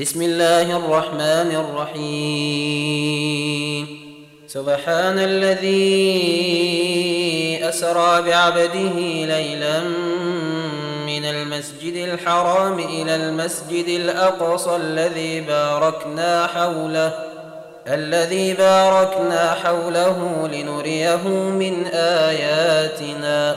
بسم الله الرحمن الرحيم. سبحان الذي أسرى بعبده ليلا من المسجد الحرام إلى المسجد الأقصى الذي باركنا حوله الذي باركنا حوله لنريه من آياتنا.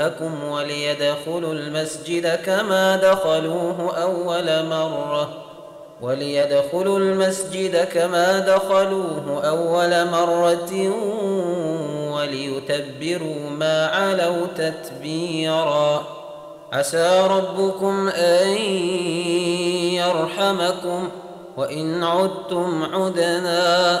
وجوهكم وليدخلوا المسجد كما دخلوه أول مرة. وليدخلوا المسجد كما دخلوه أول مرة وليتبروا ما علوا تتبيرا. عسى ربكم أن يرحمكم. وإن عدتم عدنا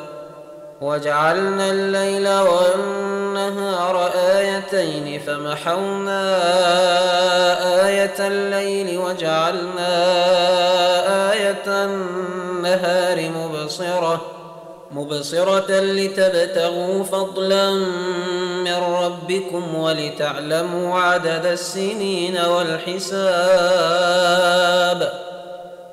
وجعلنا الليل والنهار آيتين فمحونا آية الليل وجعلنا آية النهار مبصرة مبصرة لتبتغوا فضلا من ربكم ولتعلموا عدد السنين والحساب.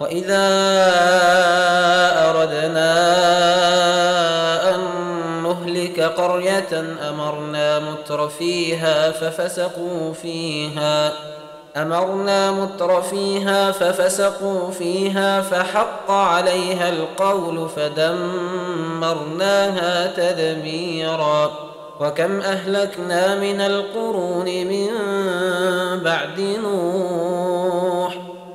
وإذا أردنا أن نهلك قرية أمرنا متر فيها ففسقوا فيها أمرنا متر فيها ففسقوا فيها فحق عليها القول فدمرناها تدميرا وكم أهلكنا من القرون من بعد نوح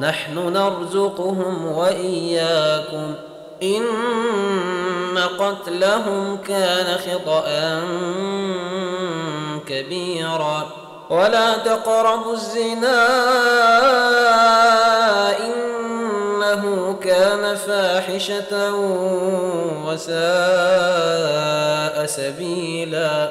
نحن نرزقهم وإياكم. إن قتلهم كان خطأ كبيرا. ولا تقربوا الزنا إنه كان فاحشة وساء سبيلا.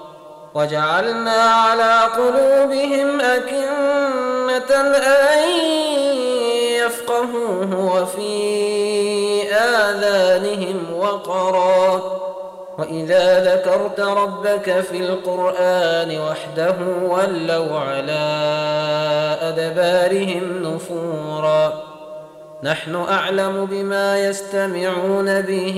وجعلنا على قلوبهم أكنة أن يفقهوه وفي آذانهم وقرا. وإذا ذكرت ربك في القرآن وحده ولوا على أدبارهم نفورا. نحن أعلم بما يستمعون به.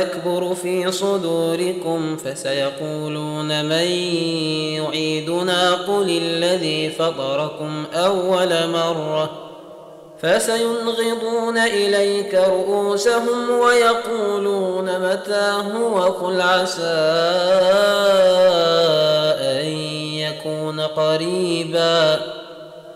يكبر في صدوركم فسيقولون من يعيدنا قل الذي فطركم أول مرة فسينغضون إليك رؤوسهم ويقولون متى هو قل عسى أن يكون قريباً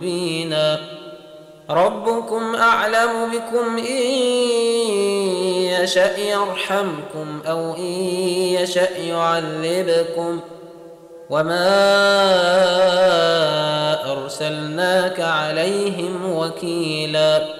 مبينا. ربكم اعلم بكم ان يشا يرحمكم أو ان يشا يعذبكم. وما ارسلناك عليهم وكيلا.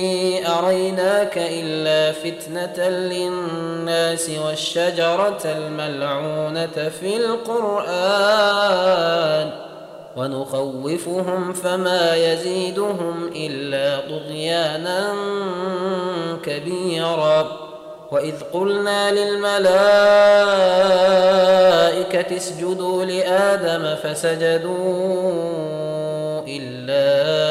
أريناك إلا فتنة للناس والشجرة الملعونة في القرآن ونخوفهم فما يزيدهم إلا طغيانا كبيرا وإذ قلنا للملائكة اسجدوا لآدم فسجدوا إلا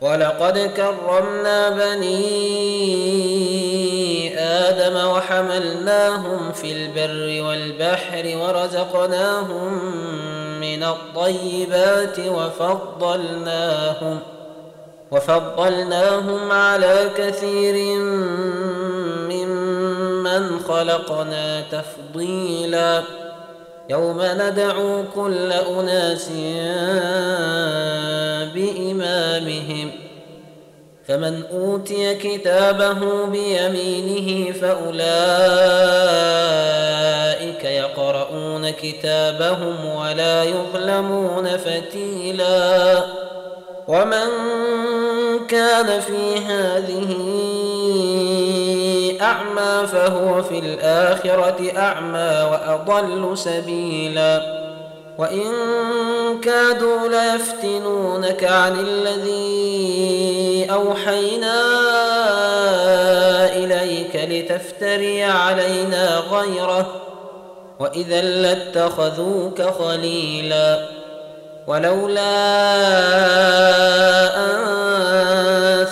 ولقد كرمنا بني آدم وحملناهم في البر والبحر ورزقناهم من الطيبات وفضلناهم وفضلناهم على كثير ممن خلقنا تفضيلا يوم ندعو كل أناس بإمامهم. فمن أوتي كتابه بيمينه فأولئك يقرؤون كتابهم ولا يظلمون فتيلا. ومن كان في هذه أعمى فهو في الآخرة أعمى وأضل سبيلا. وإن كادوا ليفتنونك عن الذي أوحينا إليك لتفتري علينا غيره. وإذا لاتخذوك خليلا. ولولا أن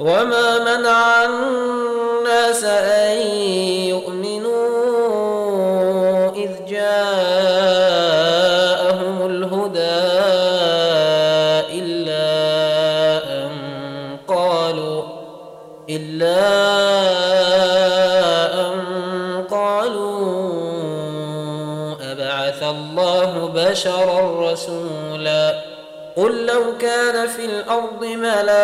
وما منع الناس أن يؤمنوا إذ جاءهم الهدى إلا أن قالوا إلا أن قالوا أبعث الله بشرا رسولا قل لو كان في الأرض ملائكة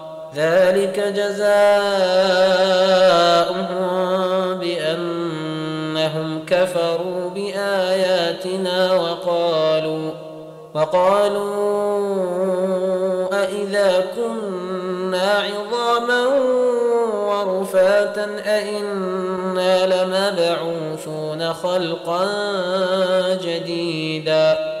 ذلك جزاؤهم بأنهم كفروا بآياتنا وقالوا وقالوا أإذا كنا عظاما ورفاتا أئنا لمبعوثون خلقا جديدا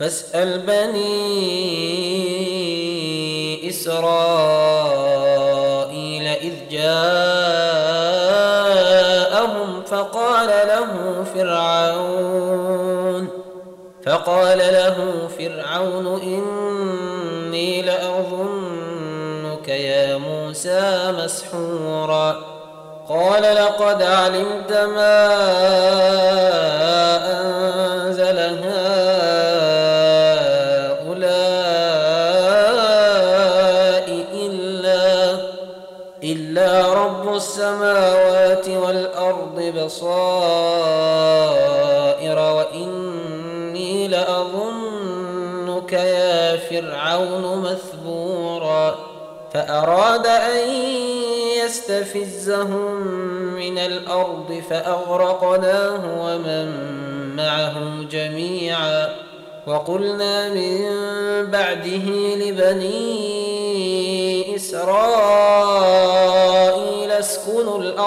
فاسأل بني إسرائيل إذ جاءهم فقال له فرعون فقال له فرعون إني لأظنك يا موسى مسحورا قال لقد علمت ما بصائر وإني لأظنك يا فرعون مثبورا فأراد أن يستفزهم من الأرض فأغرقناه ومن معه جميعا وقلنا من بعده لبني إسرائيل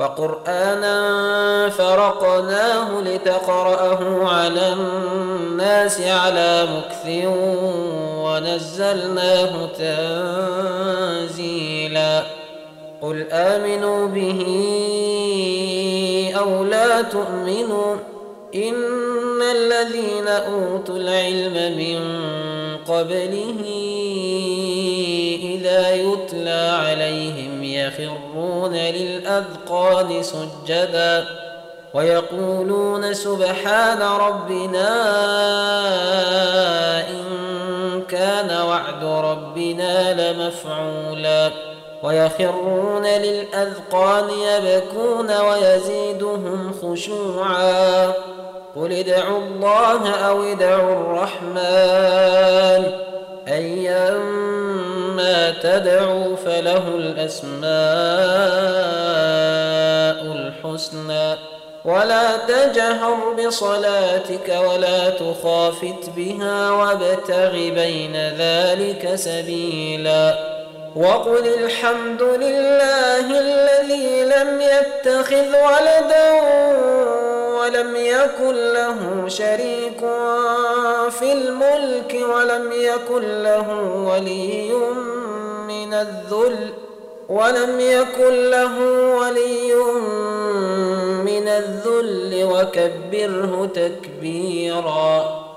وقرآنا فرقناه لتقرأه على الناس على مكث ونزلناه تنزيلا. قل آمنوا به أو لا تؤمنوا إن الذين أوتوا العلم من قبله إذا يتلى عليهم يخرون للأذقان سجدا ويقولون سبحان ربنا إن كان وعد ربنا لمفعولا ويخرون للأذقان يبكون ويزيدهم خشوعا قل ادعوا الله أو ادعوا الرحمن تدعوا فله الأسماء الحسنى. ولا تجهر بصلاتك ولا تخافت بها وابتغ بين ذلك سبيلاً. وقل الحمد لله الذي لم يتخذ ولدا ولم يكن له شريك في الملك ولم يكن له ولي من الذل ولم يكن له ولي من الذل وكبره تكبيرا